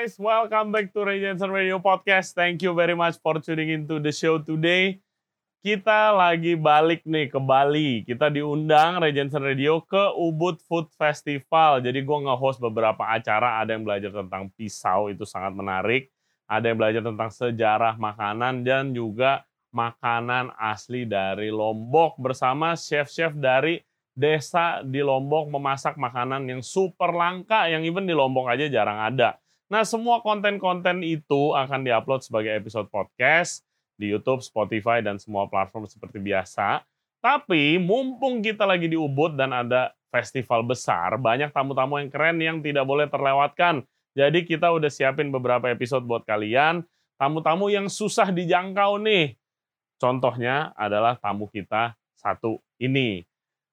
guys, welcome back to Ray Jensen Radio Podcast. Thank you very much for tuning into the show today. Kita lagi balik nih ke Bali. Kita diundang Ray Jensen Radio ke Ubud Food Festival. Jadi gue nge-host beberapa acara. Ada yang belajar tentang pisau, itu sangat menarik. Ada yang belajar tentang sejarah makanan dan juga makanan asli dari Lombok bersama chef-chef dari desa di Lombok memasak makanan yang super langka yang even di Lombok aja jarang ada. Nah, semua konten-konten itu akan diupload sebagai episode podcast di YouTube, Spotify, dan semua platform seperti biasa. Tapi mumpung kita lagi di Ubud dan ada festival besar, banyak tamu-tamu yang keren yang tidak boleh terlewatkan. Jadi kita udah siapin beberapa episode buat kalian. Tamu-tamu yang susah dijangkau nih. Contohnya adalah tamu kita satu ini.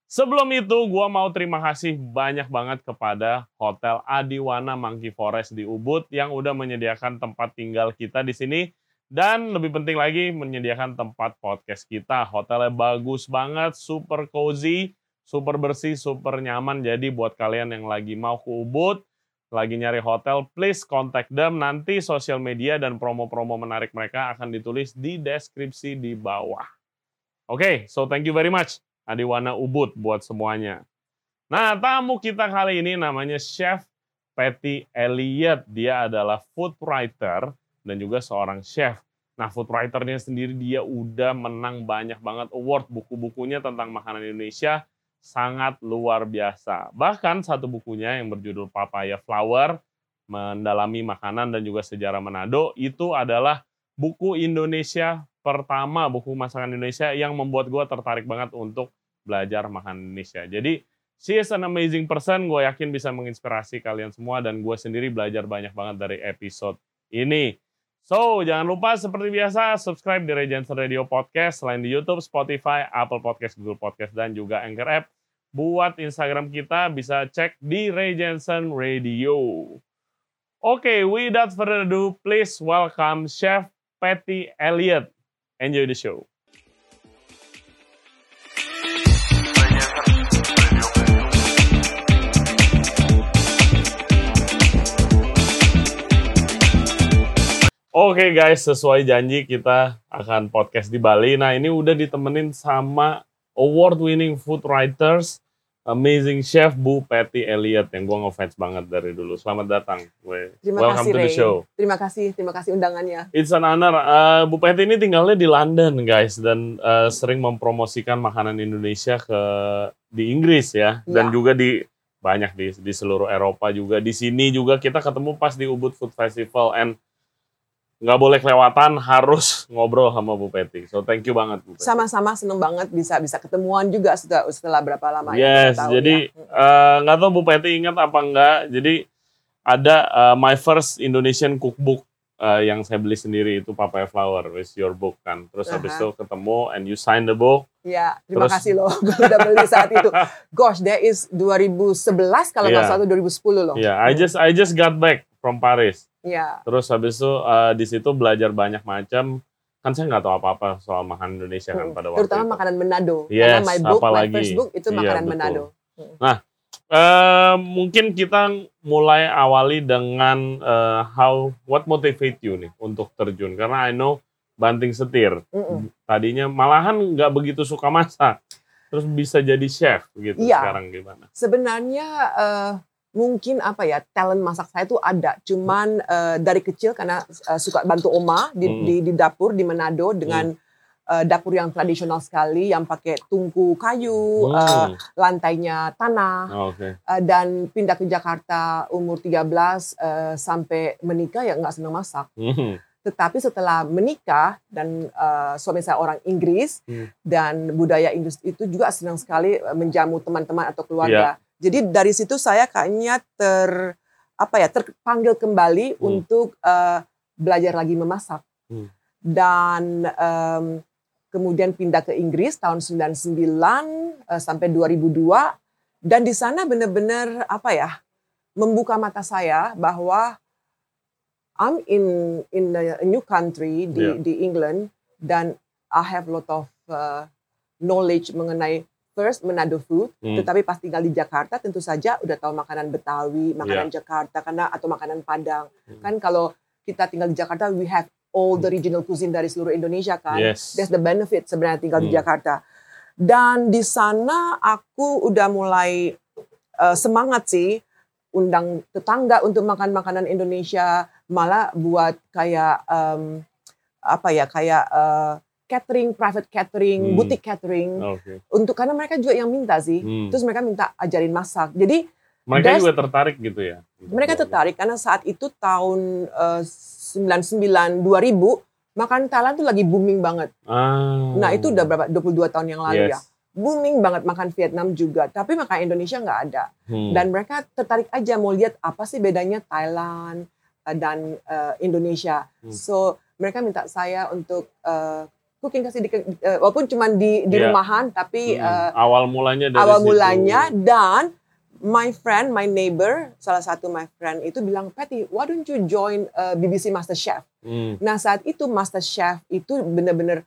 Sebelum itu, gue mau terima kasih banyak banget kepada Hotel Adiwana Monkey Forest di Ubud yang udah menyediakan tempat tinggal kita di sini. Dan lebih penting lagi, menyediakan tempat podcast kita. Hotelnya bagus banget, super cozy, super bersih, super nyaman. Jadi buat kalian yang lagi mau ke Ubud, lagi nyari hotel, please contact them. Nanti sosial media dan promo-promo menarik mereka akan ditulis di deskripsi di bawah. Oke, okay, so thank you very much. Adiwana Ubud buat semuanya. Nah, tamu kita kali ini namanya Chef Patty Elliot. Dia adalah food writer dan juga seorang chef. Nah, food writernya sendiri dia udah menang banyak banget award. Buku-bukunya tentang makanan Indonesia sangat luar biasa. Bahkan satu bukunya yang berjudul Papaya Flower, mendalami makanan dan juga sejarah Manado, itu adalah buku Indonesia pertama, buku masakan Indonesia yang membuat gue tertarik banget untuk belajar makan Indonesia. Jadi she is an amazing person. Gue yakin bisa menginspirasi kalian semua dan gue sendiri belajar banyak banget dari episode ini. So, jangan lupa seperti biasa subscribe di Regency Radio Podcast selain di YouTube, Spotify, Apple Podcast, Google Podcast, dan juga Anchor App. Buat Instagram kita bisa cek di Regensen Radio. Oke, okay, without further ado, please welcome Chef Patty Elliott. Enjoy the show. Oke okay guys, sesuai janji kita akan podcast di Bali. Nah ini udah ditemenin sama award winning food writers, amazing chef Bu Patty Elliot yang gue ngefans banget dari dulu. Selamat datang. Terima Welcome kasih, to the show. Terima kasih, terima kasih undangannya. It's an honor. Uh, Bu Patty ini tinggalnya di London guys dan uh, sering mempromosikan makanan Indonesia ke di Inggris ya, ya. dan juga di banyak di di seluruh Eropa juga. Di sini juga kita ketemu pas di Ubud Food Festival and nggak boleh kelewatan harus ngobrol sama Bu Peti. So thank you banget Bu Peti. Sama-sama seneng banget bisa bisa ketemuan juga setelah setelah berapa lama ya, yes, ya. jadi eh, nggak uh, tahu Bu Peti ingat apa enggak. Jadi ada uh, my first Indonesian cookbook uh, yang saya beli sendiri itu Papaya Flower with your book kan. Terus uh -huh. habis itu ketemu and you sign the book. Ya, terima Terus, kasih loh udah beli saat itu. Gosh, that is 2011 kalau nggak yeah. salah 2010 loh. Yeah, I just I just got back from Paris. Iya. Terus habis itu uh, di situ belajar banyak macam. Kan saya nggak tahu apa-apa soal makanan Indonesia kan hmm. pada waktu Terutama itu. makanan Manado. Yes, Karena my book, apalagi. my first book itu iya, makanan. Manado. Nah, uh, mungkin kita mulai awali dengan uh, how what motivate you nih untuk terjun karena I know banting setir. Mm -mm. Tadinya malahan nggak begitu suka masak. Terus bisa jadi chef gitu iya. sekarang gimana? Sebenarnya uh, mungkin apa ya talent masak saya itu ada cuman uh, dari kecil karena uh, suka bantu oma di, hmm. di di dapur di Manado dengan hmm. uh, dapur yang tradisional sekali yang pakai tungku kayu hmm. uh, lantainya tanah oh, okay. uh, dan pindah ke Jakarta umur 13 uh, sampai menikah ya nggak senang masak hmm. tetapi setelah menikah dan uh, suami saya orang Inggris hmm. dan budaya Inggris itu juga senang sekali menjamu teman-teman atau keluarga yeah jadi dari situ saya kayaknya ter apa ya terpanggil kembali hmm. untuk uh, belajar lagi memasak. Hmm. Dan um, kemudian pindah ke Inggris tahun 99 uh, sampai 2002 dan di sana benar-benar apa ya membuka mata saya bahwa I'm in in a new country di yeah. di England dan I have lot of uh, knowledge mengenai first Manado food, Hmm. tetapi pas tinggal di Jakarta tentu saja udah tahu makanan Betawi, makanan Jakarta karena atau makanan Padang. Hmm. Kan kalau kita tinggal di Jakarta, we have all the regional cuisine dari seluruh Indonesia kan. Yes. That's the benefit sebenarnya tinggal di Hmm. Jakarta. Dan di sana aku udah mulai uh, semangat sih undang tetangga untuk makan makanan Indonesia, malah buat kayak um, apa ya kayak uh, catering, private catering, Hmm. boutique catering Oke. untuk karena mereka juga yang minta sih. Hmm. Terus mereka minta ajarin masak. Jadi Mereka juga tertarik gitu ya. mereka tertarik karena saat itu tahun uh, 99 2000 makan Thailand tuh lagi booming banget. Ah. Nah, itu udah berapa 22 tahun yang lalu ya. Yes. Booming banget makan Vietnam juga, tapi makan Indonesia nggak ada. Hmm. Dan mereka tertarik aja mau lihat apa sih bedanya Thailand uh, dan uh, Indonesia. Hmm. So, mereka minta saya untuk uh, cooking kasih di, uh, walaupun cuma di di Iya. rumahan tapi Hmm. uh, awal mulanya dari awal situ. mulanya dan my friend, my neighbor, salah satu my friend itu bilang, Patty, why don't you join uh, BBC Master Chef? Hmm. Nah saat itu Master Chef itu benar-benar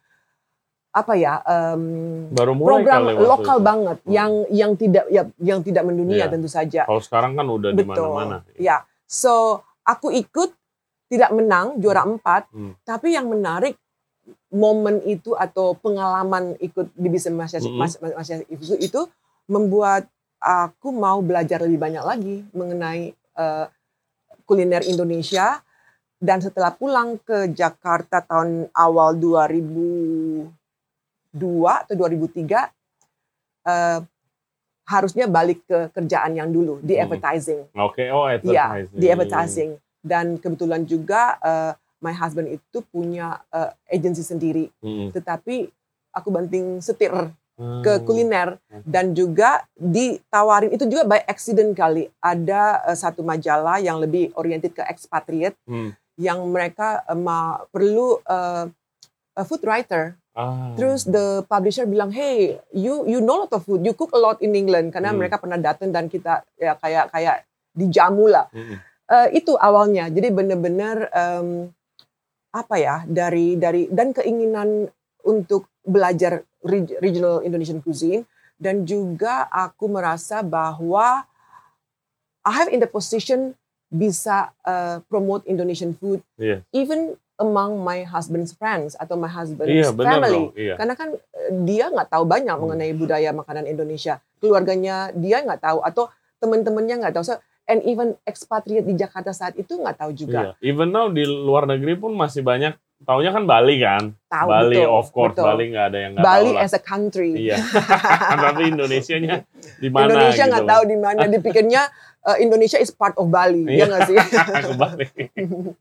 apa ya um, Baru mulai program lokal itu. banget Hmm. yang yang tidak ya, yang tidak mendunia Iya. tentu saja. Kalau sekarang kan udah di Betul. mana-mana. Ya, so aku ikut tidak menang juara empat, Hmm. tapi yang menarik momen itu atau pengalaman ikut BBC Master Mm-mm. Mas- Mas- Master Chef itu, itu membuat aku mau belajar lebih banyak lagi mengenai eh, kuliner Indonesia dan setelah pulang ke Jakarta tahun awal 2002 atau 2003 eh, harusnya balik ke kerjaan yang dulu di advertising. Oke, oh Iya, advertising. di advertising. Dan kebetulan juga eh, my husband itu punya eh, agency sendiri, Hmm. tetapi aku banting setir Hmm. ke kuliner dan juga ditawarin itu juga by accident kali ada eh, satu majalah yang lebih oriented ke expatriate Hmm. yang mereka ma- perlu eh, a food writer. Ah. Terus the publisher bilang, hey, you you know lot of food, you cook a lot in England karena Hmm. mereka pernah datang dan kita ya kayak kayak dijamu lah. Hmm. Eh, itu awalnya. Jadi benar-benar em, apa ya dari dari dan keinginan untuk belajar reg- regional Indonesian cuisine dan juga aku merasa bahwa I have in the position bisa eh, promote Indonesian food Iya. even among my husband's friends atau my husband's Iya, family. Iya. Karena kan eh, dia nggak tahu banyak Hmm. mengenai budaya makanan Indonesia. Keluarganya dia nggak tahu atau teman-temannya nggak tahu. So, and even expatriate di Jakarta saat itu nggak tahu juga. Iya. Even now di luar negeri pun masih banyak taunya kan Bali kan. Tahu Bali betul. of course betul. Bali nggak ada yang nggak Bali tahu as a country. Iya. Tapi Indonesianya di mana Indonesia gitu nggak loh. tahu di mana. Dipikirnya eh, Indonesia is part of Bali, Iya. ya nggak sih? ke Bali. Uh,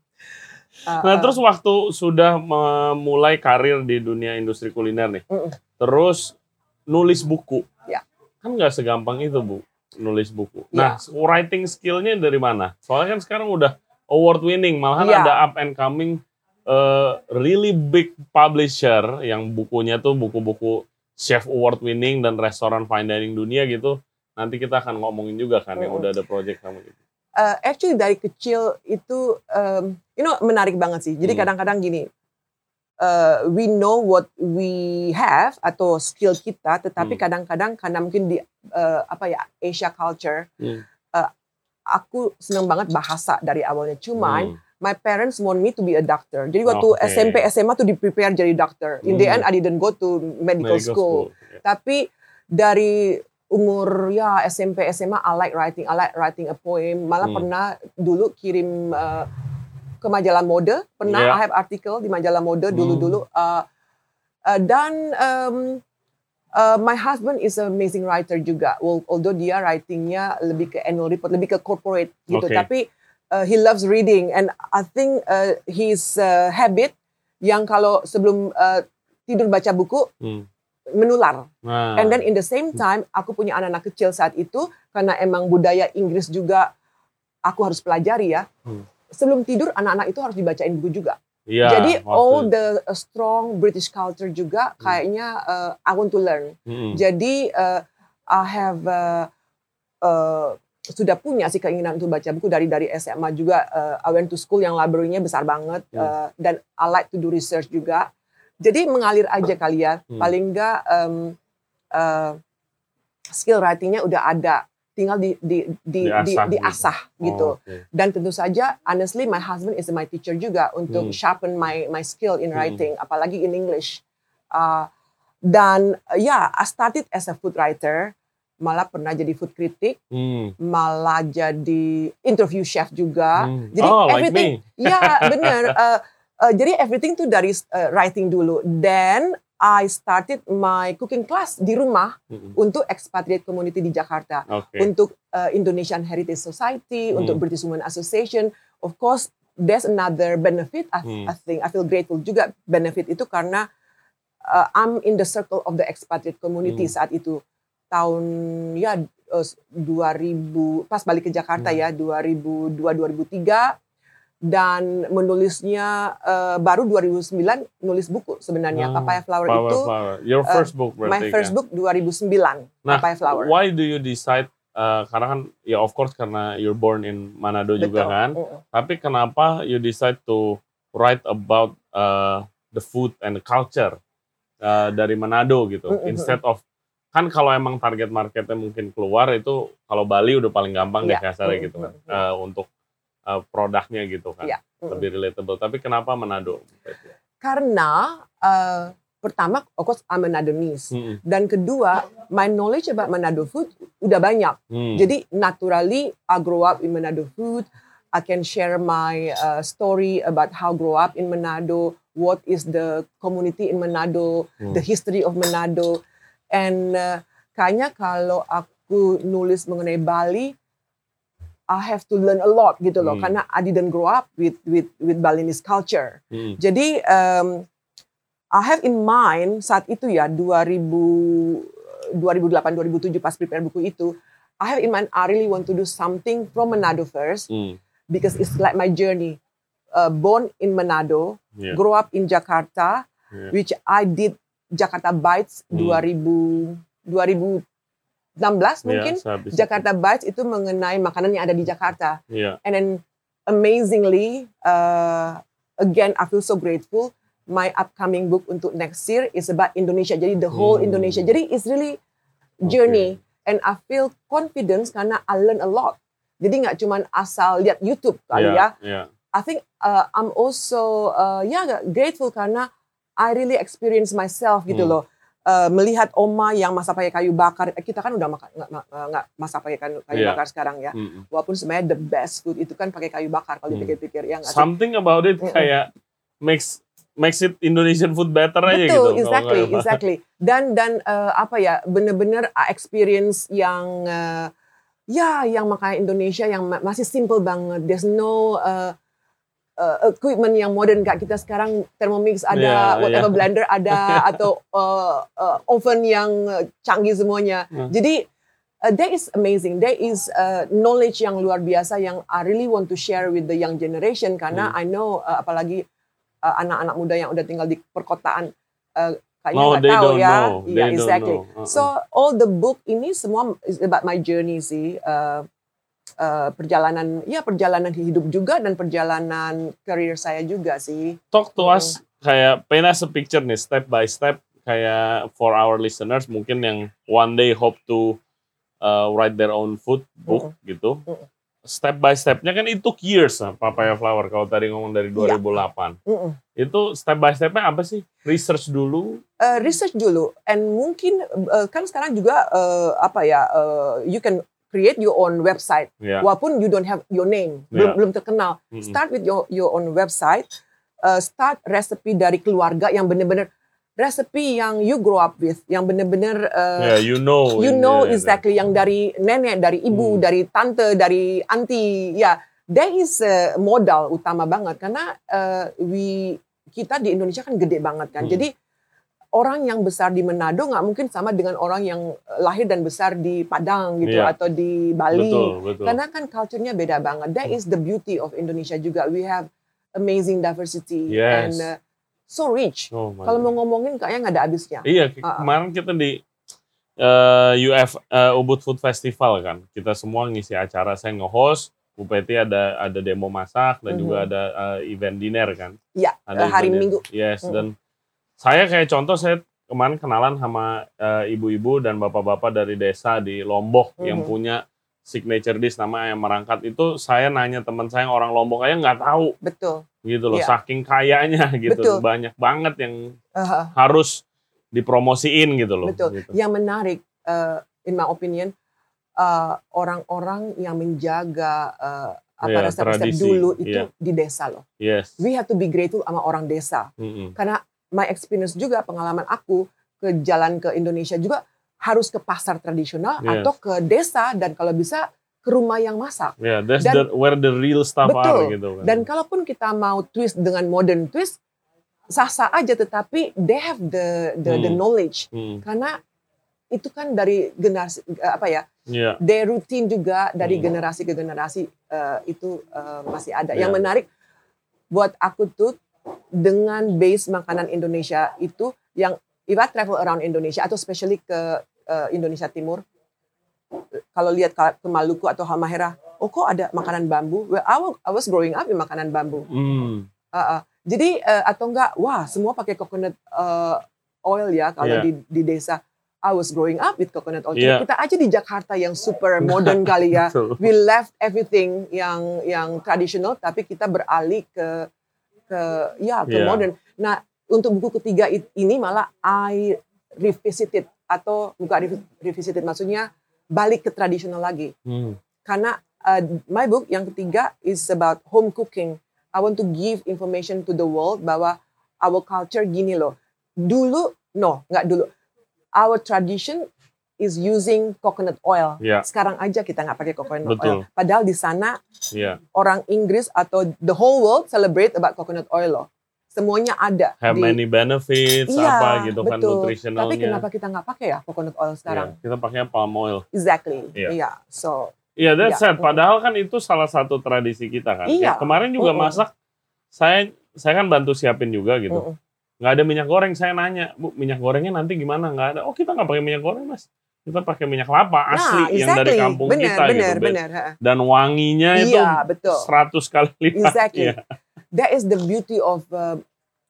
Nah, uh, terus waktu sudah memulai karir di dunia industri kuliner nih, Mm-mm. terus nulis buku, Ya. kan nggak segampang itu bu, nulis buku. Nah, Ya. writing skillnya dari mana? Soalnya kan sekarang udah award winning, malahan Ya. ada up and coming uh, really big publisher yang bukunya tuh buku-buku chef award winning dan restoran fine dining dunia gitu. Nanti kita akan ngomongin juga kan yang Mm-mm. udah ada project kamu gitu. uh, actually dari kecil itu um, you know menarik banget sih. Jadi Hmm. kadang-kadang gini, uh, we know what we have atau skill kita, tetapi Hmm. kadang-kadang karena mungkin di uh, apa ya Asia culture, Hmm. uh, aku senang banget bahasa dari awalnya. Cuman Hmm. my parents want me to be a doctor. Jadi waktu Oke. SMP SMA tuh di prepare jadi dokter. In the Hmm. end I didn't go to medical, school. Ya. Tapi dari umur ya SMP SMA I like writing, I like writing a poem. Malah Hmm. pernah dulu kirim uh, ke majalah mode, pernah Yeah. I have artikel di majalah mode Hmm. dulu-dulu. Uh, uh, dan um, uh, my husband is an amazing writer juga. Well, although dia writingnya lebih ke annual report, lebih ke corporate gitu. Okay. Tapi uh, he loves reading and I think uh, his uh, habit yang kalau sebelum uh, tidur baca buku Hmm. menular. Nah, And then in the same time, aku punya anak-anak kecil saat itu karena emang budaya Inggris juga aku harus pelajari ya. Hmm. Sebelum tidur anak-anak itu harus dibacain buku juga. iya, Jadi all the uh, strong British culture juga Hmm. kayaknya uh, I want to learn. Mm-mm. Jadi uh, I have uh, uh, sudah punya sih keinginan untuk baca buku dari dari SMA juga. Uh, I went to school yang library-nya besar banget Hmm. uh, dan I like to do research juga. Jadi mengalir aja kali ya. Hmm. Paling enggak um, uh, skill writingnya udah ada, tinggal di di di di, Diasah di, gitu. asah gitu. Oh, oke. Dan tentu saja, honestly, my husband is my teacher juga untuk Hmm. sharpen my my skill in Hmm. writing, apalagi in English. Uh, dan uh, ya, I started as a food writer, malah pernah jadi food critic, Hmm. malah jadi interview chef juga. Hmm. Jadi oh, like everything, me. ya benar. Uh, uh, jadi everything tuh dari uh, writing dulu. Then I started my cooking class di rumah Mm-mm. untuk expatriate community di Jakarta Oke. untuk uh, Indonesian Heritage Society, Hmm. untuk British Women Association. Of course, there's another benefit. I, Hmm. I think I feel grateful juga benefit itu karena uh, I'm in the circle of the expatriate community Hmm. saat itu tahun ya uh, 2000 pas balik ke Jakarta Hmm. ya 2002 2003 dan menulisnya uh, baru 2009 nulis buku sebenarnya Ah, Papaya Flower Power itu Flower. Your uh, first book berarti my first kan? book 2009 Nah, Papaya Flower. why do you decide uh, karena kan ya of course karena you're born in Manado juga Betul. kan. Mm-mm. Tapi kenapa you decide to write about uh, the food and the culture uh, dari Manado gitu Mm-mm. instead of kan kalau emang target marketnya mungkin keluar itu kalau Bali udah paling gampang deh Iya. kasarnya Mm-mm. gitu kan uh, untuk uh, produknya gitu kan. Mm-mm. lebih relatable. Tapi kenapa Manado? Karena uh, pertama, of course, I'm Manadonese. Mm-mm. Dan kedua, my knowledge about Manado food udah banyak. Hmm. Jadi naturally, I grow up in Manado food. I can share my uh, story about how grow up in Manado, what is the community in Manado, Hmm. the history of Manado. And uh, kayaknya kalau aku nulis mengenai Bali, I have to learn a lot gitu loh, Hmm. karena I didn't grow up with with with Balinese culture. Hmm. Jadi um, I have in mind saat itu ya 2000 2008 2007 pas prepare buku itu I have in mind I really want to do something from Manado first Hmm. because it's like my journey. Uh, born in Manado, Yeah. grow up in Jakarta, Yeah. which I did Jakarta Bites Hmm. 2000 2016 mungkin. Yeah, sehabis itu. Jakarta Bites itu mengenai makanan yang ada di Jakarta. Iya. And then amazingly, uh, again, I feel so grateful. My upcoming book untuk next year is about Indonesia. Jadi the whole Hmm. Indonesia. Jadi it's really journey. And I feel confidence karena I learn a lot. Jadi nggak cuma asal lihat YouTube kali Iya, ya. iya. I think uh, I'm also uh, ya grateful karena I really experience myself gitu Hmm. loh. Uh, melihat oma yang masak pakai kayu bakar, Eh, kita kan udah makan nggak masak pakai kayu, kayu Iya. bakar sekarang ya Mm-mm. walaupun sebenarnya the best food itu kan pakai kayu bakar kalau Hmm. dipikir-pikir ya sih? Something about it Mm-mm. kayak makes makes it Indonesian food better aja gitu. Betul, exactly, exactly. Dan dan uh, apa ya, bener-bener uh, experience yang uh, ya yang makanan Indonesia yang ma- masih simple banget. There's no uh, uh, equipment yang modern kayak kita sekarang Thermomix ada, Iya, whatever iya. blender ada atau uh, uh, oven yang uh, canggih semuanya. Hmm. Jadi uh, that is amazing. There is uh, knowledge yang luar biasa yang I really want to share with the young generation karena Hmm. I know uh, apalagi uh, anak-anak muda yang udah tinggal di perkotaan uh, kayaknya No, nggak they tahu don't ya. know. They Iya, don't exactly. know. Uh-uh. So all the book ini semua is about my journey sih. Uh, uh, perjalanan ya perjalanan hidup juga dan perjalanan karir saya juga sih. Talk to us kayak paint us a picture nih step by step kayak for our listeners mungkin yang one day hope to uh, write their own food book gitu. Mm-mm. Step by stepnya kan itu years lah Papaya Flower kalau tadi ngomong dari Iya. 2008. Mm-mm. Itu step by stepnya apa sih? Research dulu. Uh, research dulu and mungkin uh, kan sekarang juga uh, apa ya uh, you can create your own website Ya. walaupun you don't have your name Yeah. belum belum terkenal Mm-mm. start with your your own website uh, start resepi dari keluarga yang benar-benar resepi yang you grow up with yang benar-benar uh, Yeah, you know. you know the- exactly yang dari nenek dari ibu Hmm. dari tante dari anti ya that is uh, modal utama banget karena uh, we kita di Indonesia kan gede banget kan Hmm. jadi orang yang besar di Manado nggak mungkin sama dengan orang yang lahir dan besar di Padang gitu Iya. atau di Bali Betul, betul. karena kan culture-nya beda banget. That is the beauty of Indonesia juga. We have amazing diversity Yes. and uh, so rich. Oh, Kalau mau ngomongin kayaknya nggak ada habisnya. Iya, Ah, ah. kemarin kita di eh, UF eh, Ubud Food Festival kan. Kita semua ngisi acara, saya nge-host, Bu Peti ada ada demo masak dan Mhm. juga ada eh, event dinner kan. Iya, Ada eh, hari event Minggu. Yes, Mhm. dan saya kayak contoh saya kemarin kenalan sama eh, ibu-ibu dan bapak-bapak dari desa di Lombok yang Mhm. punya signature dish nama ayam merangkat itu saya nanya teman saya yang orang Lombok aja nggak tahu Betul. gitu loh Iya. saking kayanya gitu Betul. banyak banget yang Uh, harus dipromosiin gitu loh Betul. gitu. yang menarik, uh, in my opinion, uh, orang-orang yang menjaga uh, apa Iya, resep-resep dulu itu iya. di desa loh. yes We have to be grateful sama orang desa. Mm-mm. Karena my experience juga pengalaman aku ke jalan ke Indonesia juga harus ke pasar tradisional Yes. atau ke desa dan kalau bisa ke rumah yang masak. Yeah, that's Dan- the, where the real stuff are Betul. gitu kan. Dan kalaupun kita mau twist dengan modern twist, sah-sah aja tetapi they have the the, the Hmm. knowledge. Hmm, Karena itu kan dari generasi eh, apa ya? yeah. Their routine juga dari Hmm. generasi ke generasi eh, itu eh, masih ada. Ya. Yang menarik buat aku tuh dengan base makanan Indonesia itu yang if I travel around Indonesia atau especially ke eh, Indonesia Timur, kalau lihat ke Maluku atau Halmahera, oh kok ada makanan bambu? Well, I wa- I was growing up in makanan bambu. Hmm, Uh, uh. Jadi eh, atau enggak, wah semua pakai coconut eh, oil ya kalau Iya. di di desa. I was growing up with coconut oil. Iya. Kita aja di Jakarta yang super modern kali ya. We left everything yang yang tradisional, tapi kita beralih ke ke ya ke Iya. modern. Nah untuk buku ketiga ini malah I revisited atau bukan revi- revisited maksudnya balik ke tradisional lagi Hmm, karena uh, my book yang ketiga is about home cooking. I want to give information to the world bahwa our culture gini loh. Dulu, no, nggak dulu. Our tradition is using coconut oil. Ya. Sekarang aja kita nggak pakai coconut Betul. oil. Padahal di sana yeah. orang Inggris atau the whole world celebrate about coconut oil loh. Semuanya ada. Have di- many benefits Iya, apa gitu kan betul. nutritionalnya. Tapi kenapa kita nggak pakai ya coconut oil sekarang? Iya, kita pakai palm oil. Exactly. Iya. Iya. So Iya, that's Iya. sad. Padahal kan itu salah satu tradisi kita kan. Iya. Ya, kemarin juga Mm-mm. masak, saya saya kan bantu siapin juga gitu. mm-mm. Nggak ada minyak goreng, saya nanya, bu minyak gorengnya nanti gimana? Nggak ada. Oh kita nggak pakai minyak goreng mas. Kita pakai minyak kelapa asli yang dari kampung Nah, benar, kita benar, gitu. benar, ha. Dan wanginya itu Iya, betul. 100 kali lipat. Exactly. Iya. That is the beauty of uh,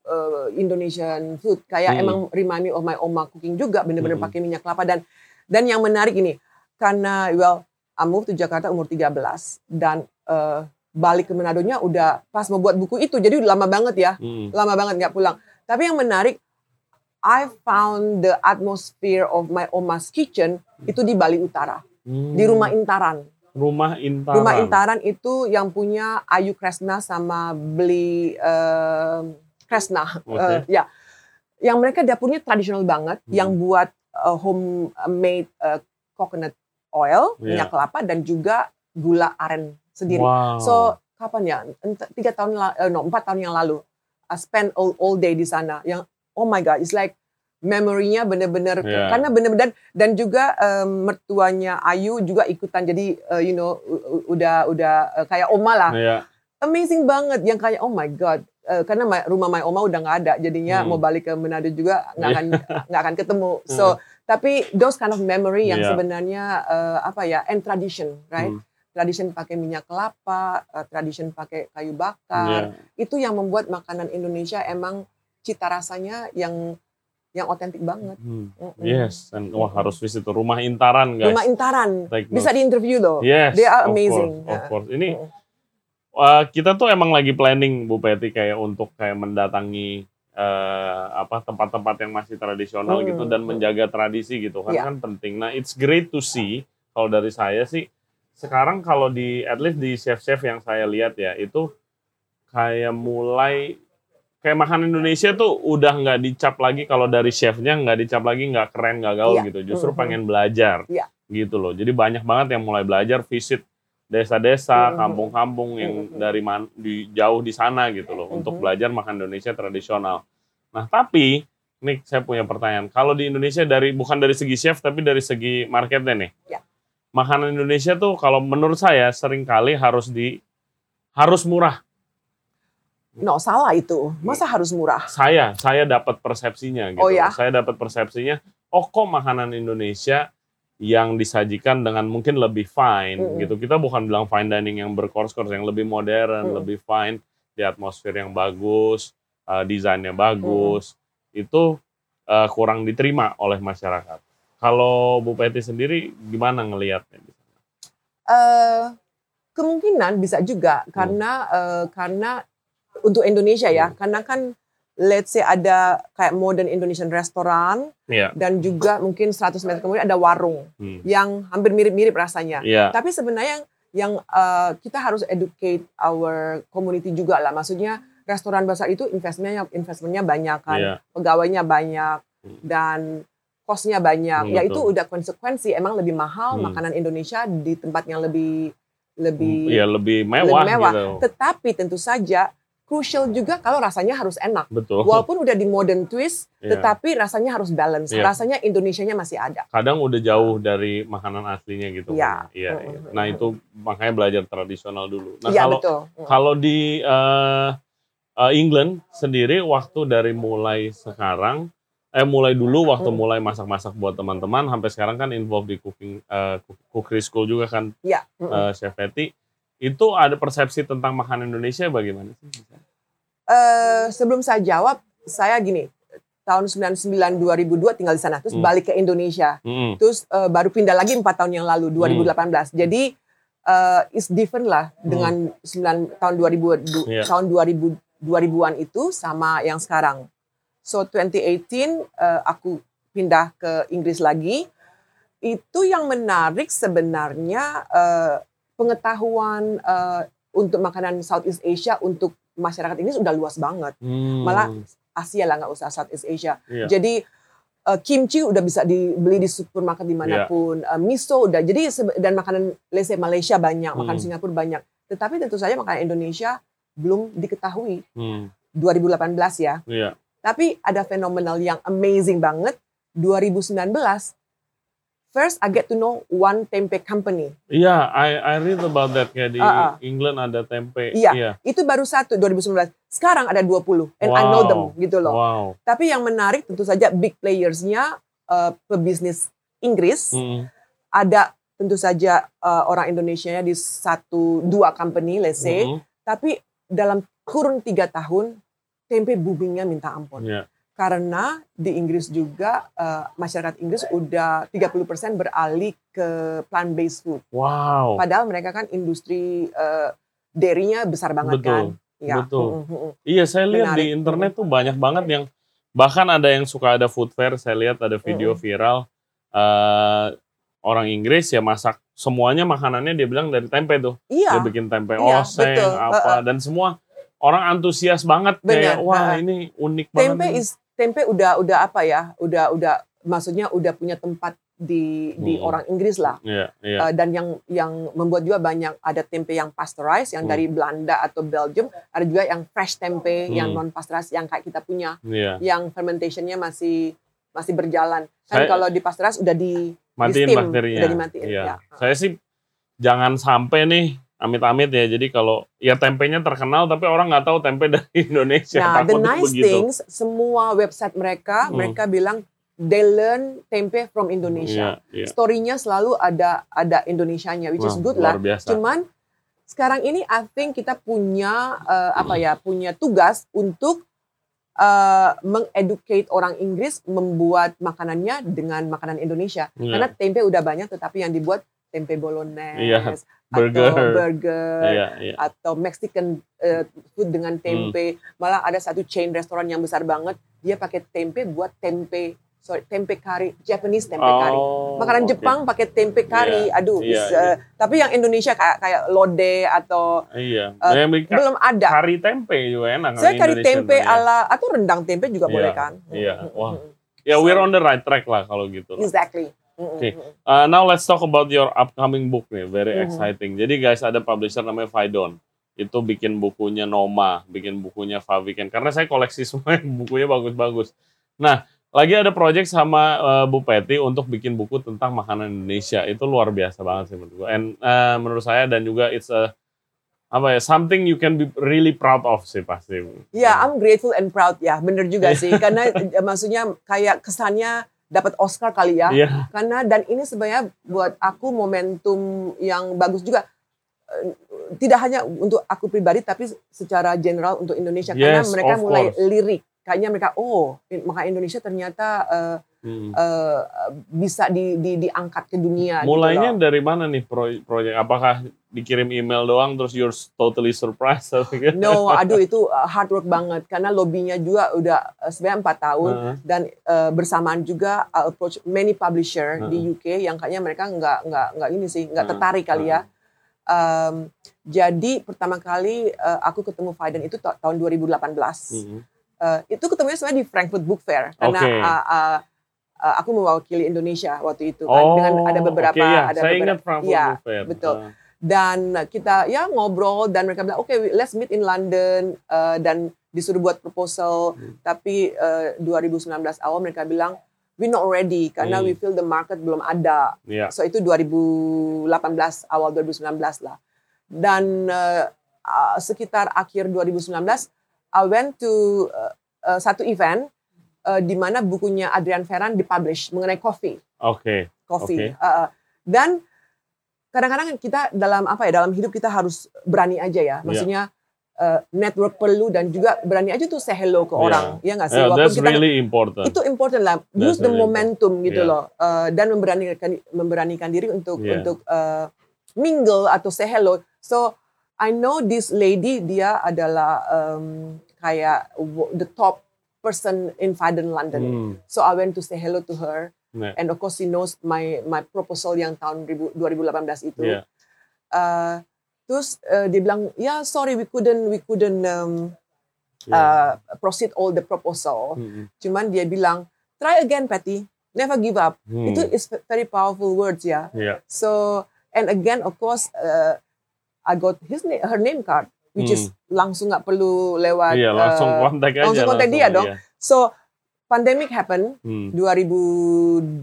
uh, Indonesian food. Kayak Hmm. emang remind me of my oma cooking juga, bener-bener Hmm. pakai minyak kelapa dan dan yang menarik ini karena well I moved to Jakarta umur 13 dan uh, balik ke Manado-nya udah pas mau buat buku itu, jadi udah lama banget ya, Mm. lama banget nggak pulang. Tapi yang menarik, I found the atmosphere of my oma's kitchen itu di Bali Utara, Hmm. di rumah Intaran. Rumah Intaran. Rumah Intaran itu yang punya Ayu Kresna sama Beli eh, Kresna. Oke. Eh, ya. Yang mereka dapurnya tradisional banget, Hmm. yang buat eh, homemade eh, coconut oil, Iya. minyak kelapa dan juga gula aren sendiri. Wow. So kapan ya? Tiga tahun, eh, no empat tahun yang lalu, I spend all, all day di sana. Yang oh my god, it's like memorinya bener-bener Iya. karena bener-bener dan, dan juga em, mertuanya Ayu juga ikutan jadi eh, you know udah udah eh, kayak oma lah Iya. amazing banget yang kayak oh my god Eh, karena my- rumah my oma udah nggak ada jadinya Hmm. mau balik ke Manado juga nggak akan nggak akan ketemu so tapi those kind of memory yang Iya. sebenarnya eh, apa ya and tradition right Hmm. tradition pakai minyak kelapa eh, tradition pakai kayu bakar itu yang membuat makanan Indonesia emang cita rasanya yang yang otentik banget Hmm. Yes, and wah harus visit tuh rumah Intaran guys. rumah Intaran Take bisa diinterview loh Yes, They are of amazing. course, of Ya. course. Ini uh, kita tuh emang lagi planning Bu Peti kayak untuk kayak mendatangi eh, apa tempat-tempat yang masih tradisional Hmm. gitu dan menjaga tradisi gitu kan Iya. kan penting. Nah, it's great to see kalau dari saya sih sekarang kalau di at least di chef-chef yang saya lihat ya itu kayak mulai kayak makanan Indonesia tuh udah nggak dicap lagi kalau dari chefnya nggak dicap lagi nggak keren nggak gaul Iya. gitu justru Mhm. pengen belajar Iya. gitu loh jadi banyak banget yang mulai belajar visit desa-desa Mhm. kampung-kampung yang Mhm. dari man, di jauh di sana gitu loh untuk Mhm. belajar makan Indonesia tradisional nah tapi nih saya punya pertanyaan kalau di Indonesia dari bukan dari segi chef tapi dari segi marketnya nih Ya. makanan Indonesia tuh kalau menurut saya sering kali harus di harus murah no salah itu masa harus murah saya saya dapat persepsinya gitu. Oh, ya? Saya dapat persepsinya, oh kok makanan Indonesia yang disajikan dengan mungkin lebih fine Mm-mm. gitu. Kita bukan bilang fine dining yang berkors-kors yang lebih modern, Mm-mm. lebih fine di atmosfer yang bagus, uh, desainnya bagus. Itu uh, kurang diterima oleh masyarakat. Kalau Bu Peti sendiri gimana ngelihatnya? Uh, kemungkinan bisa juga hmm. karena uh, karena untuk Indonesia ya, hmm. karena kan let's say ada kayak modern Indonesian restaurant yeah. dan juga mungkin 100 meter kemudian ada warung hmm. yang hampir mirip-mirip rasanya. Yeah. Tapi sebenarnya yang uh, kita harus educate our community juga lah. Maksudnya restoran besar itu investmentnya investmentnya banyak kan, yeah. pegawainya banyak hmm. dan kosnya banyak. Hmm, ya itu udah konsekuensi. Emang lebih mahal hmm. makanan Indonesia di tempat yang lebih lebih ya lebih mewah, lebih mewah. Gitu. Tetapi tentu saja crucial juga kalau rasanya harus enak. Betul. Walaupun udah di modern twist, yeah. tetapi rasanya harus balance. Yeah. Rasanya Indonesianya masih ada. Kadang udah jauh dari makanan aslinya gitu. Iya. Iya. Mm -hmm. Nah itu makanya belajar tradisional dulu. Nah yeah, kalau betul. kalau di uh, uh, England sendiri waktu dari mulai sekarang, eh mulai dulu waktu mm. mulai masak-masak buat teman-teman, sampai sekarang kan involved di cooking uh, cookery school juga kan, yeah. mm -hmm. uh, Chef Betty itu ada persepsi tentang makanan Indonesia bagaimana sih? Uh, sebelum saya jawab, saya gini, tahun 99 2002 tinggal di sana, terus hmm. balik ke Indonesia, hmm. terus uh, baru pindah lagi empat tahun yang lalu 2018. Hmm. Jadi uh, is different lah hmm. dengan 9 tahun 2000 yeah. tahun 2000 2000-an itu sama yang sekarang. So 2018 uh, aku pindah ke Inggris lagi. Itu yang menarik sebenarnya uh, pengetahuan uh, untuk makanan Southeast Asia untuk masyarakat ini sudah luas banget. Hmm. Malah Asia lah nggak usah Southeast Asia. Yeah. Jadi uh, kimchi udah bisa dibeli di supermarket di mana pun. Yeah. Uh, miso udah. Jadi dan makanan lese Malaysia banyak, hmm. makanan Singapura banyak. Tetapi tentu saja makanan Indonesia belum diketahui. Hmm. 2018 ya. Yeah. Tapi ada fenomenal yang amazing banget. 2019 First, I get to know one tempe company. Iya, yeah, I I read about that kayak di uh, uh. England ada tempe. Iya, yeah, itu baru satu 2019. Sekarang ada 20 and wow. I know them gitu loh. Wow. Tapi yang menarik tentu saja big playersnya uh, pebisnis Inggris. Mm. Ada tentu saja uh, orang Indonesia di satu dua company, let's say. Mm. Tapi dalam kurun tiga tahun tempe boomingnya minta ampun. Yeah karena di Inggris juga uh, masyarakat Inggris udah 30% beralih ke plant based food. Wow. Padahal mereka kan industri uh, dairy-nya besar banget betul, kan. Ya. Betul. Mm -hmm. Iya, saya lihat Menarik. di internet tuh banyak banget yang bahkan ada yang suka ada food fair, saya lihat ada video mm -hmm. viral uh, orang Inggris ya masak semuanya makanannya dia bilang dari tempe tuh. Iya. Dia bikin tempe iya, oseng betul. apa uh -uh. dan semua orang antusias banget Bener. kayak wah uh, ini unik tempe banget. Tempe is tempe udah udah apa ya udah udah maksudnya udah punya tempat di di hmm. orang Inggris lah yeah, yeah. Uh, dan yang yang membuat juga banyak ada tempe yang pasteurized yang hmm. dari Belanda atau Belgium ada juga yang fresh tempe hmm. yang non pasteurized yang kayak kita punya yeah. yang fermentationnya masih masih berjalan kan Saya, kalau di pasteurized udah di matiin di steam, bakterinya udah dimatiin yeah. ya. saya sih jangan sampai nih amit-amit ya. Jadi kalau ya tempenya terkenal tapi orang nggak tahu tempe dari Indonesia. Nah, the nice begitu. things semua website mereka hmm. mereka bilang they learn tempe from Indonesia. Yeah, yeah. Storynya selalu ada ada Indonesianya, which Wah, is good lah. Biasa. Cuman sekarang ini I think kita punya uh, apa ya punya tugas untuk uh, mengeducate orang Inggris membuat makanannya dengan makanan Indonesia. Yeah. Karena tempe udah banyak, tetapi yang dibuat tempe bolognese, yeah burger. atau burger yeah, yeah. atau Mexican uh, food dengan tempe. Hmm. Malah ada satu chain restoran yang besar banget, dia pakai tempe buat tempe sorry tempe kari Japanese tempe oh, kari. Makanan okay. Jepang pakai tempe kari. Yeah, Aduh, yeah, bisa, yeah. tapi yang Indonesia kayak kayak lode atau iya. Uh, belum ada. Kari tempe juga enak. Saya kari tempe ya. ala atau rendang tempe juga yeah, boleh kan? Iya. Yeah. Wah. Ya, yeah, we're on the right track lah kalau gitu. Exactly. Oke, okay. uh, now let's talk about your upcoming book nih, very mm-hmm. exciting. Jadi guys ada publisher namanya Faidon, itu bikin bukunya Noma, bikin bukunya Faviken. Karena saya koleksi semua bukunya bagus-bagus. Nah, lagi ada project sama uh, Bu Peti untuk bikin buku tentang makanan Indonesia. Itu luar biasa banget sih menurut gue. And uh, menurut saya dan juga it's a apa ya something you can be really proud of sih pasti. Ya, yeah, I'm grateful and proud ya, bener juga sih. Karena maksudnya kayak kesannya dapat Oscar kali ya. Yeah. Karena dan ini sebenarnya buat aku momentum yang bagus juga eh, tidak hanya untuk aku pribadi tapi secara general untuk Indonesia yes, karena mereka mulai course. lirik kayaknya mereka oh maka Indonesia ternyata uh, hmm. uh, bisa di, di, diangkat ke dunia. Gitu Mulainya gitu dari mana nih proyek? Apakah dikirim email doang terus you're totally surprised? no, aduh itu uh, hard work banget karena lobbynya juga udah uh, sebenarnya empat tahun uh -huh. dan uh, bersamaan juga uh, approach many publisher uh -huh. di UK yang kayaknya mereka nggak nggak nggak ini sih nggak uh -huh. tertarik kali ya. Um, jadi pertama kali uh, aku ketemu Faiden itu tahun 2018. Uh -huh. uh, itu ketemunya sebenarnya di Frankfurt Book Fair karena okay. uh, uh, uh, aku mewakili Indonesia waktu itu kan oh, dengan ada beberapa okay, ya. ada Saya beberapa ingat Frankfurt ya, Book Fair. betul. Uh. Dan kita ya ngobrol dan mereka bilang oke okay, let's meet in London uh, dan disuruh buat proposal hmm. tapi uh, 2019 awal mereka bilang we not ready karena hmm. we feel the market belum ada. Yeah. So itu 2018 awal 2019 lah. Dan uh, uh, sekitar akhir 2019 I went to uh, uh, satu event uh, di mana bukunya Adrian Ferran dipublish mengenai coffee. Oke. Okay. Coffee. Okay. Uh, dan kadang-kadang kita dalam apa ya dalam hidup kita harus berani aja ya. Maksudnya yeah. uh, network perlu dan juga berani aja tuh say hello ke yeah. orang. Ya nggak sih? Yeah, that's kita, really important. Itu important lah. Use the really momentum important. gitu yeah. loh. Uh, dan memberanikan memberanikan diri untuk yeah. untuk uh, mingle atau say hello. So I know this lady dia adalah um, kayak the top person in Faden, London. Mm. So I went to say hello to her. Yeah. And of course she knows my my proposal yang tahun 2018 itu. Yeah. Uh, terus uh, dia bilang, ya yeah, sorry we couldn't we couldn't um, yeah. uh, proceed all the proposal. Mm. Cuman dia bilang, try again Patty, never give up. Mm. Itu is very powerful words ya. Yeah. So and again of course uh, I got his name, her name card which hmm. is langsung nggak perlu lewat iya, langsung uh, kontak aja langsung kontak dia dong. Iya. So pandemic happen hmm. 2020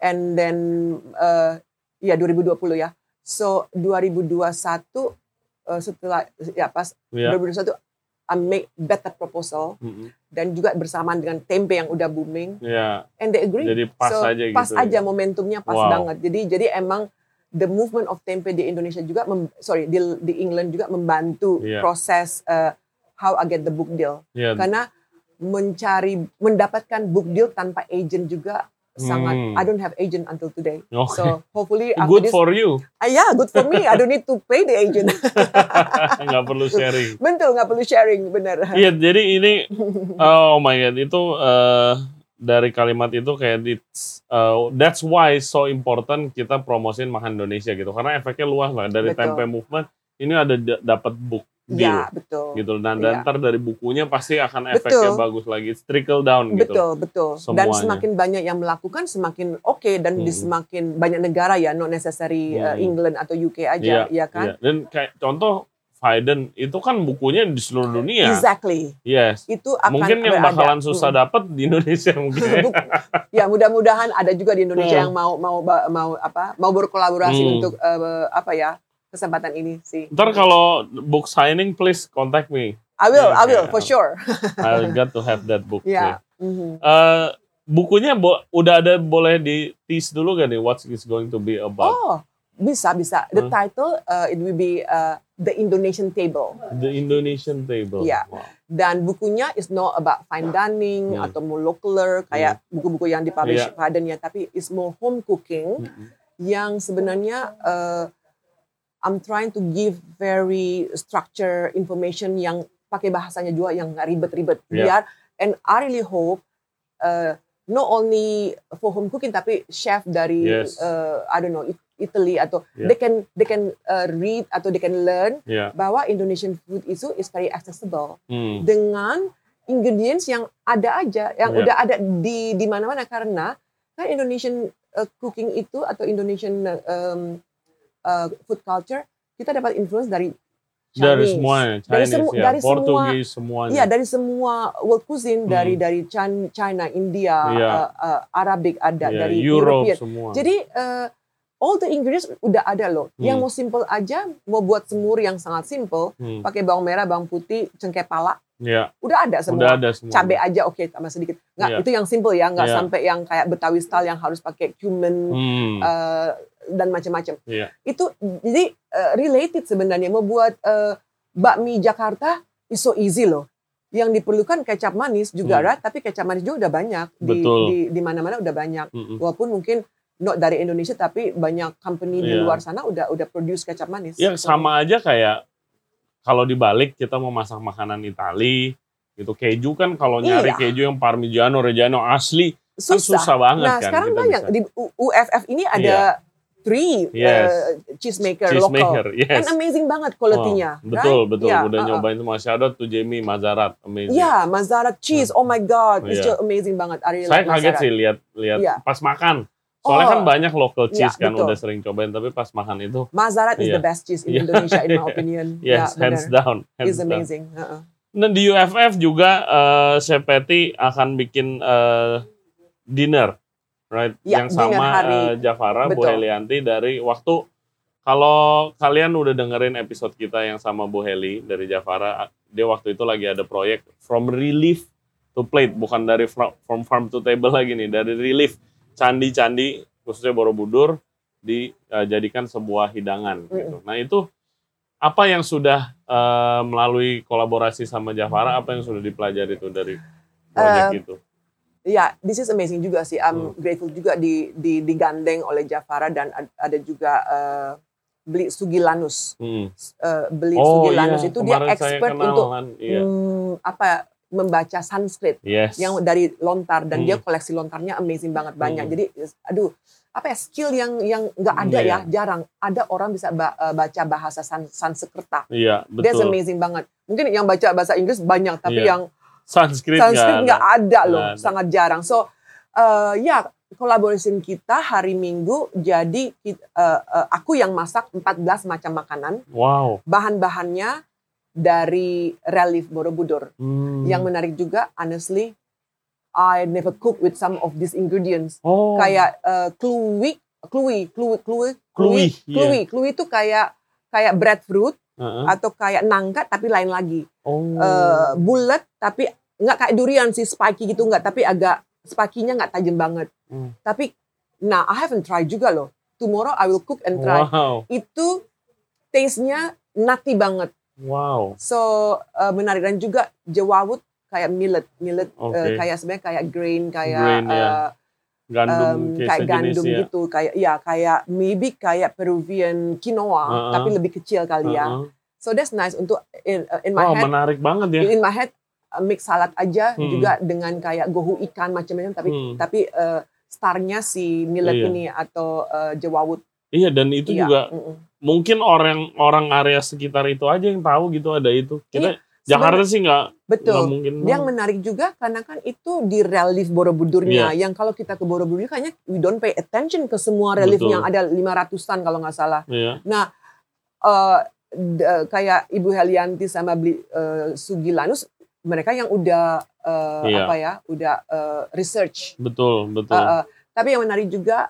and then uh, ya 2020 ya. So 2021 uh, setelah ya pas yeah. 2021 I make better proposal mm-hmm. dan juga bersamaan dengan tempe yang udah booming. Yeah. And they agree. Jadi pas so, aja pas gitu. aja momentumnya pas wow. banget. Jadi jadi emang the movement of tempe di Indonesia juga mem, sorry di di England juga membantu yeah. proses uh, how I get the book deal yeah. karena mencari mendapatkan book deal tanpa agent juga sangat hmm. I don't have agent until today. Okay. so hopefully good this, for you. Uh, yeah good for me. I don't need to pay the agent. Nggak perlu sharing. Betul nggak perlu sharing benar. Iya yeah, jadi ini oh my god itu uh, dari kalimat itu kayak it's, uh, that's why so important kita promosin makan Indonesia gitu. Karena efeknya luas lah. Dari betul. tempe movement ini ada dapat book deal ya, betul. gitu dan ya. ntar dari bukunya pasti akan efeknya betul. bagus lagi It's trickle down gitu betul betul semuanya. dan semakin banyak yang melakukan semakin oke okay, dan hmm. di semakin banyak negara ya not necessary uh, hmm. uh, England atau UK aja ya, ya kan ya. dan kayak contoh Biden itu kan bukunya di seluruh dunia. Exactly. Yes. Itu akan mungkin yang bakalan susah hmm. dapat di Indonesia mungkin. ya mudah-mudahan ada juga di Indonesia hmm. yang mau mau mau apa mau berkolaborasi hmm. untuk uh, apa ya kesempatan ini sih. Ntar kalau book signing please contact me. I will, yeah, I will yeah. for sure. I got to have that book. Yeah. Mm-hmm. Uh, bukunya bo udah ada boleh di tease dulu gak nih what is going to be about? Oh, bisa bisa. The hmm. title uh, it will be uh, The Indonesian Table. The Indonesian Table. Ya. Wow. Dan bukunya is not about fine dining hmm. atau molecular kayak hmm. buku-buku yang dipublish yeah. Faden ya, tapi is more home cooking hmm. yang sebenarnya uh, I'm trying to give very structure information yang pakai bahasanya juga yang nggak ribet-ribet yeah. biar and I really hope uh, not only for home cooking tapi chef dari yes. uh, I don't know Italy atau yeah. they can they can uh, read atau they can learn yeah. bahwa Indonesian food itu is very accessible hmm. dengan ingredients yang ada aja yang yeah. udah ada di di mana-mana karena kan Indonesian uh, cooking itu atau Indonesian um, uh, food culture kita dapat influence dari Chinese. dari semuanya Chinese, dari, semu ya. dari Portugis semua iya dari semua world cuisine hmm. dari dari China India yeah. uh, uh, Arabic ada yeah, dari Europe European. semua jadi uh, all the ingredients udah ada loh. Hmm. Yang mau simple aja, mau buat semur yang sangat simple, hmm. pakai bawang merah, bawang putih, cengkeh pala. Yeah. Udah ada semua. Udah ada semua. Cabai aja oke okay, tambah sedikit. Nggak, yeah. itu yang simple ya, nggak yeah. sampai yang kayak Betawi style yang harus pakai cumin hmm. uh, dan macam-macam. Yeah. Itu jadi uh, related sebenarnya mau buat uh, bakmi Jakarta is so easy loh. yang diperlukan kecap manis juga Hmm. right, tapi kecap manis juga udah banyak di Betul. di di mana-mana udah banyak. Mm-mm. Walaupun mungkin not dari Indonesia tapi banyak company di Iya. luar sana udah udah produce kecap manis. Ya sama aja kayak kalau dibalik kita mau masak makanan Itali gitu keju kan kalau nyari Iya. keju yang Parmigiano Reggiano asli kan susah. susah banget Nah, kan sekarang kita banyak bisa. di UFF ini ada three Yes. uh, cheese maker cheese lokal. maker yes And amazing banget kualitinya. Oh, betul right? betul Yeah, udah uh-uh. nyobain semua shout out to Jamie Mazarat amazing Ya, Mazzara cheese. Oh my god, it's Iya. just amazing banget. I really saya like kaget sih lihat lihat Iya. pas makan soalnya Oh. kan banyak local cheese kan betul. udah sering cobain tapi pas makan itu Mazzara is Iya. the best cheese in Iya. Indonesia in my opinion. yes ya, hands benar. down hands It's down. amazing. Uh-uh. Nah di UFF juga eh, Chef Patty akan bikin eh, dinner, right? Ya, yang sama hari. eh, Jafara Bu. Helianti dari waktu kalau kalian udah dengerin episode kita yang sama Bu Heli dari Jafara, dia waktu itu lagi ada proyek from relief to plate, bukan dari from farm to table lagi nih, dari relief candi-candi khususnya Borobudur dijadikan sebuah hidangan. Gitu. Nah itu apa yang sudah eh, melalui kolaborasi sama Jafara, apa yang sudah dipelajari itu dari proyek Eh, itu? Ya, this is amazing juga sih. I'm Hmm. grateful juga di, di digandeng oleh Jafara dan ad- ada juga uh, beli Sugilanus. Hmm. Uh, beli Oh Sugilanus iya, itu dia kemarin saya expert untuk kan. Iya. hmm, apa membaca Sanskrit Yes. yang dari lontar dan Hmm. dia koleksi lontarnya amazing banget banyak. Hmm. Jadi aduh apa ya skill yang yang nggak ada Iya. ya jarang ada orang bisa ba- uh, baca bahasa San, Sanskerta. Iya, That's betul. amazing banget. Mungkin yang baca bahasa Inggris banyak tapi Iya. yang Sanskrit Sanskrit nggak nggak ada. loh, ada. sangat jarang. So uh, ya collaboration kita hari Minggu jadi uh, uh, aku yang masak 14 macam makanan. Wow. Bahan-bahannya dari relief Borobudur. Hmm. Yang menarik juga, honestly, I never cook with some of these ingredients. oh. Kayak uh, kluwi, kluwi, kluwi, kluwi, Kluwi, iya. kluwi, kluwi itu kayak kayak breadfruit Heeh. atau kayak nangka tapi lain lagi. Oh. Eh, bulat tapi nggak kayak durian sih spiky gitu nggak tapi agak spiky-nya nggak tajam banget. Hmm. Tapi nah I haven't tried juga loh. Tomorrow I will cook and try. Wow. Itu taste-nya nutty banget. Wow. So eh, menarik dan juga jawawut kayak millet, millet eh, Oke. kayak sebenarnya kayak grain kayak Grain, ya. eh, Gandum em, kayak gandum ya. gitu kayak ya kayak maybe kayak Peruvian quinoa Uh-uh. tapi lebih kecil kali ya. Heeh. So that's nice untuk in, uh, in my Wah, head menarik banget ya. in my head uh, mix salad aja Hmm. juga dengan kayak gohu ikan macam-macam tapi Hmm. tapi uh, starnya si millet Iya. ini atau uh, jawawut Iya, dan itu Iya, juga mm-mm. mungkin orang orang area sekitar itu aja yang tahu gitu ada itu. Kita Jakarta sih nggak Iya, betul mungkin. yang menarik juga karena kan itu di relief Borobudurnya yang kalau kita ke Borobudur kayaknya we don't pay attention ke semua relief Betul. yang ada 500-an kalau nggak salah Iya. nah uh, d- kayak Ibu Helianti sama beli uh, Sugilanus mereka yang udah uh, Iya. apa ya udah uh, research Betul, betul. Uh, uh, tapi yang menarik juga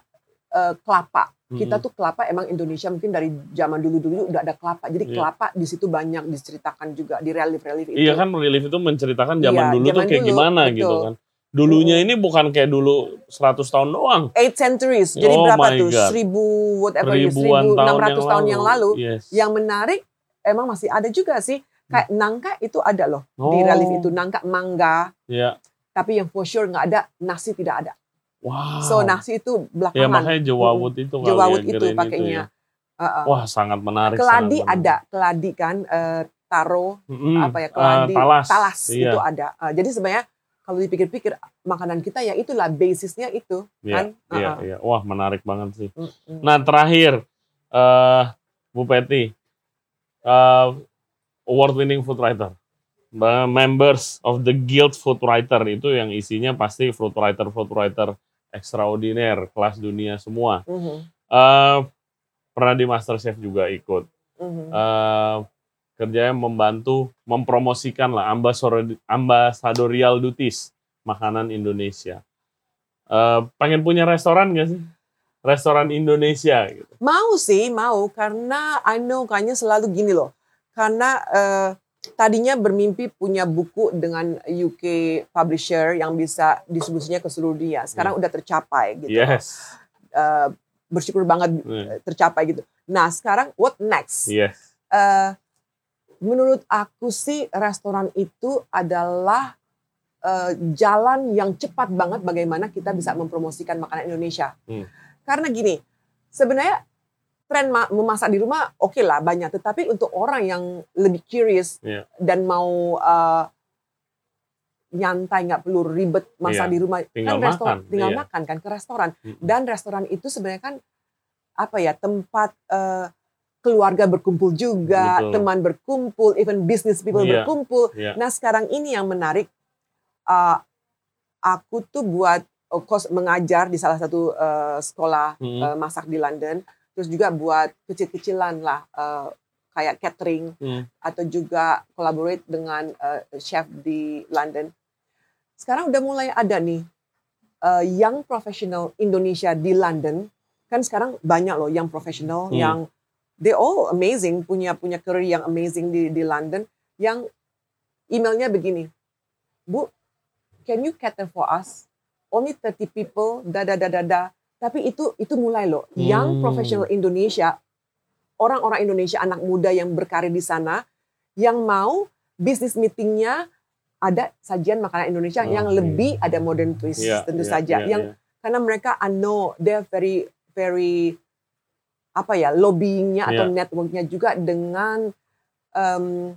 uh, kelapa. Kita tuh kelapa emang Indonesia mungkin dari zaman dulu-dulu udah ada kelapa. Jadi Iya. kelapa di situ banyak diceritakan juga di relief-relief itu. Iya kan relief itu menceritakan zaman Iya, dulu tuh zaman kayak dulu, gimana betul. gitu kan. Dulunya Mm. ini bukan kayak dulu 100 tahun doang. Eight centuries. Jadi Oh berapa tuh? God. Seribu whatever it is, Ribuan tahun, 1600 tahun yang lalu. Yes. Yang menarik emang masih ada juga sih. Kayak nangka itu ada loh di Oh. relief itu. Nangka mangga. Iya. Tapi yang for sure nggak ada, nasi tidak ada. Wow. So nasi itu ya belakangan. makanya jawawut itu kali Jawawut ya, itu grain pakainya. ya. Uh-uh. Wah, sangat menarik. keladi sangat menarik. ada, keladi kan, eh, taro, Mm-mm. apa ya Ah, keladi, talas. Iya. itu ada. Uh, jadi sebenarnya kalau dipikir-pikir makanan kita ya itulah basisnya itu Iya, kan. Iya, Uh-uh. iya. Wah, menarik banget sih. Mm-mm. Nah, terakhir eh Bu Peti, eh award winning food writer. Members of the Guild Food Writer itu yang isinya pasti food writer food writer extraordinaire kelas dunia semua. Mhm, Eh pernah di MasterChef juga ikut. mhm. eh kerjanya membantu mempromosikan lah ambassador ambassadorial duties makanan Indonesia. Eh pengen punya restoran gak sih? Restoran Indonesia gitu. Mau sih, mau karena I know kayaknya selalu gini loh. Karena eh, tadinya bermimpi punya buku dengan UK publisher yang bisa distribusinya ke seluruh dunia. Sekarang udah tercapai gitu. Yes. Eh, bersyukur banget Iya. eh, tercapai gitu. Nah, sekarang what next? Yes. eh menurut aku sih restoran itu adalah uh, jalan yang cepat banget bagaimana kita bisa mempromosikan makanan Indonesia. Hmm. Karena gini, sebenarnya tren memasak di rumah oke okay lah banyak, tetapi untuk orang yang lebih curious yeah. dan mau uh, nyantai nggak perlu ribet masak yeah. di rumah tinggal kan restoran makan. tinggal yeah. makan kan ke restoran Mm-mm. dan restoran itu sebenarnya kan apa ya tempat uh, keluarga berkumpul juga Betul. teman berkumpul even business people Iya. berkumpul Iya. nah sekarang ini yang menarik uh, aku tuh buat of course mengajar di salah satu uh, sekolah Mm-mm. uh, masak di London terus juga buat kecil-kecilan lah uh, kayak catering Hmm. atau juga collaborate dengan uh, chef di London. Sekarang udah mulai ada nih uh, young professional Indonesia di London. Kan sekarang banyak loh yang professional Hmm. yang they all amazing punya punya career yang amazing di di London yang emailnya begini. Bu, can you cater for us? Only 30 people, da da da da da. Tapi itu itu mulai loh. Young Hmm. professional Indonesia, orang-orang Indonesia anak muda yang berkarir di sana, yang mau bisnis meetingnya ada sajian makanan Indonesia yang Oke. lebih ada modern twist Iya, tentu iya, saja. iya, yang iya. karena mereka I know they're very very apa ya lobbyingnya atau Iya. networknya juga dengan um,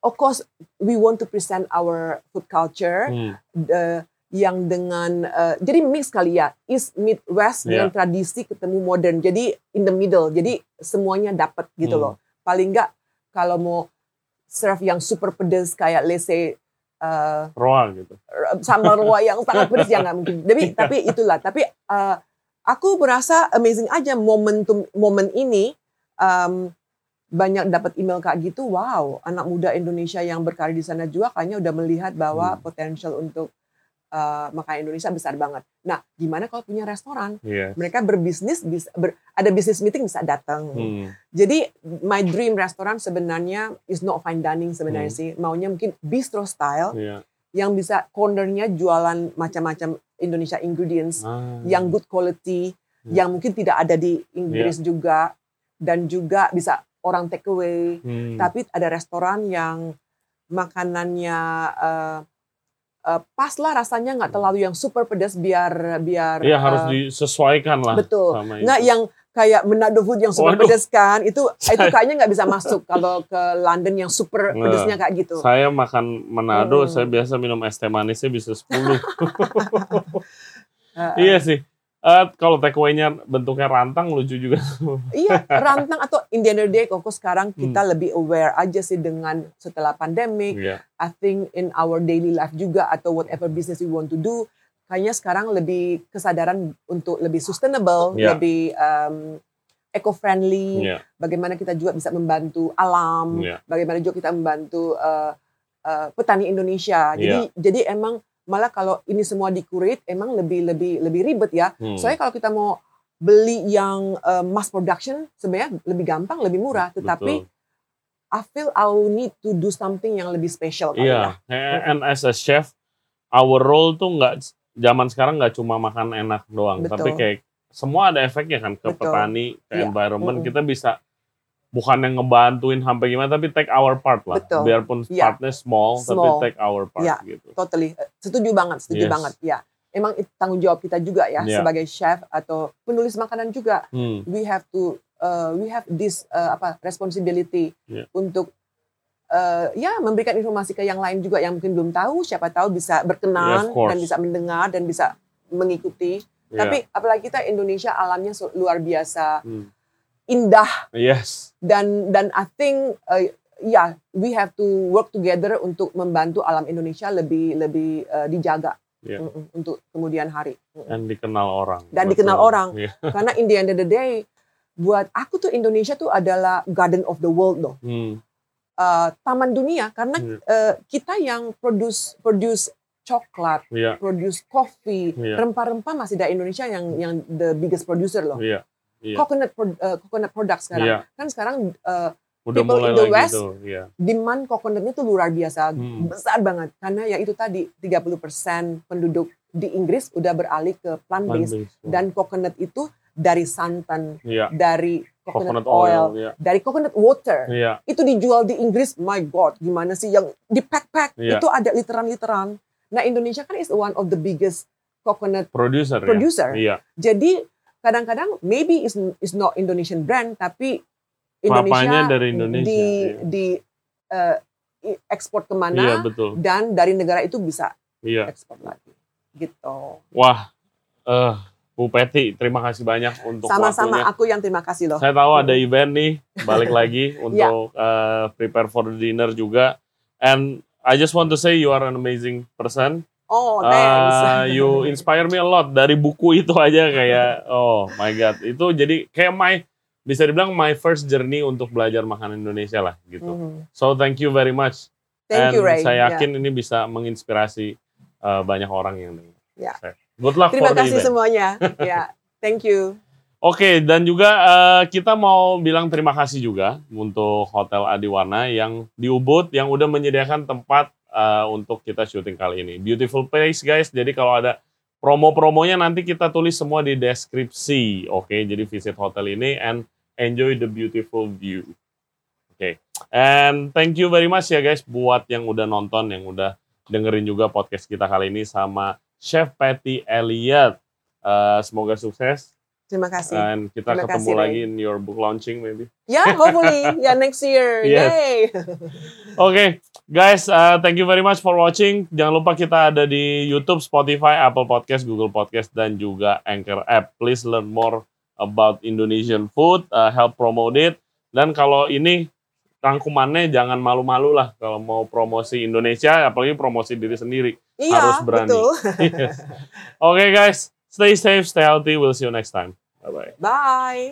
of course we want to present our food culture Hmm. the- yang dengan uh, jadi mix kali ya East meet West dengan Iya. tradisi ketemu modern jadi in the middle jadi semuanya dapat gitu Hmm. loh paling nggak kalau mau serve yang super pedas kayak let's say uh, Roa gitu. sambal roa yang sangat pedas ya nggak mungkin tapi Iya. tapi itulah tapi uh, aku merasa amazing aja momentum momen ini um, banyak dapat email kayak gitu wow anak muda Indonesia yang berkarir di sana juga kayaknya udah melihat bahwa Hmm. potensial untuk uh, makanan Indonesia besar banget nah gimana kalau punya restoran Iya. mereka berbisnis bisa ber- ada bisnis meeting bisa datang Hmm. jadi my dream restoran sebenarnya is not fine dining sebenarnya Hmm. sih maunya mungkin bistro style Iya. Yang bisa cornernya jualan macam-macam Indonesia ingredients Ah. yang good quality, Hmm. yang mungkin tidak ada di Inggris juga, dan juga bisa orang take away. Hmm. Tapi ada restoran yang makanannya uh, uh, pas lah rasanya nggak terlalu yang super pedas biar biar Iya harus uh, disesuaikan lah. betul. Sama nggak yang kayak Manado food yang super Waduh. pedas kan itu itu kayaknya nggak bisa masuk kalau ke London yang super Nggak. pedasnya kayak gitu. Saya makan Manado, Hmm. saya biasa minum es teh manisnya bisa 10. Uh, iya sih. Eh, kalau takeaway-nya bentuknya rantang lucu juga. Iya, rantang atau in the end of the day, kok sekarang Hmm. kita lebih aware aja sih dengan setelah pandemic. Iya. I think in our daily life juga atau whatever business we want to do, kayaknya sekarang lebih kesadaran untuk lebih sustainable, Iya. lebih um, eco-friendly. Iya. Bagaimana kita juga bisa membantu alam, Iya. bagaimana juga kita membantu uh, uh, petani Indonesia. Jadi Iya. jadi emang malah kalau ini semua dikurate, emang lebih lebih lebih ribet ya. Hmm. Soalnya kalau kita mau beli yang uh, mass production sebenarnya lebih gampang, lebih murah. Tetapi Betul. I feel I need to do something yang lebih special ya. Iya, and as a chef, our role tuh nggak zaman sekarang nggak cuma makan enak doang, Betul. tapi kayak semua ada efeknya kan ke Betul. petani, ke Iya. environment. Mm-mm. Kita bisa bukan yang ngebantuin sampai gimana, tapi take our part lah. Betul. Biarpun Iya. partnya small, tapi Small. take our part Iya. gitu. Totally. Eh, Setuju banget, setuju Yes. banget. Ya. Emang itu tanggung jawab kita juga ya Iya. sebagai chef atau penulis makanan juga. Hmm. We have to uh, we have this uh, apa responsibility Iya. untuk uh, ya memberikan informasi ke yang lain juga yang mungkin belum tahu, siapa tahu bisa Yeah, berkenan course. dan bisa mendengar dan bisa mengikuti. Iya. Tapi apalagi kita Indonesia alamnya luar biasa Hmm. indah Yes. dan dan I think uh, ya we have to work together untuk membantu alam Indonesia lebih lebih uh, dijaga. Mm-mm, untuk kemudian hari. Dan dikenal orang. Dan Betul. dikenal orang. Iya. karena in the end of the day buat aku tuh Indonesia tuh adalah garden of the world loh Hmm. Uh, taman dunia karena Iya. uh, kita yang produce produce coklat Iya. produce coffee Iya. rempah-rempah masih dari Indonesia yang yang the biggest producer loh Iya. Iya. coconut pro- uh, coconut product sekarang Iya. kan sekarang uh, Udah people mulai in the West, tuh. Iya. demand coconutnya tuh luar biasa Hmm. besar banget karena ya itu tadi 30% penduduk di Inggris udah beralih ke plant based Plant-based. dan coconut itu dari santan Iya. dari coconut, Coconut oil, oil, iya. dari coconut water. Iya. Itu dijual di Inggris, my God, gimana sih yang di pack-pack Iya. itu ada literan-literan. Nah Indonesia kan is one of the biggest coconut Producer, producer. ya. Iya. Jadi kadang-kadang maybe is is not Indonesian brand tapi Kelapanya Indonesia dari Indonesia. di iya. di i- ekspor Iya, ke mana betul. dan dari negara itu bisa Iya. ekspor lagi gitu. Wah, eh Bu Peti, terima kasih banyak untuk Sama-sama waktunya. aku yang terima kasih loh. Saya tahu ada event nih, balik lagi Iya. untuk eh, prepare for the dinner juga. And I just want to say you are an amazing person. Oh, thanks. Uh, you inspire me a lot dari buku itu aja kayak oh my god itu jadi kayak my bisa dibilang my first journey untuk belajar makanan Indonesia lah gitu. Mhm. So thank you very much. Thank you, And Ray. Saya Ya. yakin ini bisa menginspirasi uh, banyak orang yang dengar. Ya. Good luck Terima for kasih event. semuanya. ya, thank you. Oke, dan juga eh, kita mau bilang terima kasih juga untuk Hotel Adiwarna yang di Ubud yang udah menyediakan tempat eh, untuk kita syuting kali ini. Beautiful place guys, jadi kalau ada promo-promonya nanti kita tulis semua di deskripsi. Oke, jadi visit hotel ini and enjoy the beautiful view. Oke, and thank you very much ya guys buat yang udah nonton, yang udah dengerin juga podcast kita kali ini sama Chef Patty Elliot. Eh, semoga sukses Terima kasih. And kita Terima ketemu kasih, Ray. lagi in your book launching maybe. ya, hopefully ya next year. Yes. Yay. Oke, guys, uh, thank you very much for watching. Jangan lupa kita ada di YouTube, Spotify, Apple Podcast, Google Podcast, dan juga Anchor app. Please learn more about Indonesian food, uh, help promote it. Dan kalau ini rangkumannya jangan malu-malu lah kalau mau promosi Indonesia, apalagi promosi diri sendiri. Iya, Harus berani. betul. Yes. Oke guys, stay safe, stay healthy. We'll see you next time. Bye bye. Bye.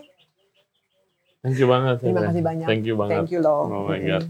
Thank you banget. Terima kasih banyak. Thank you banget. Thank you loh. Oh my God.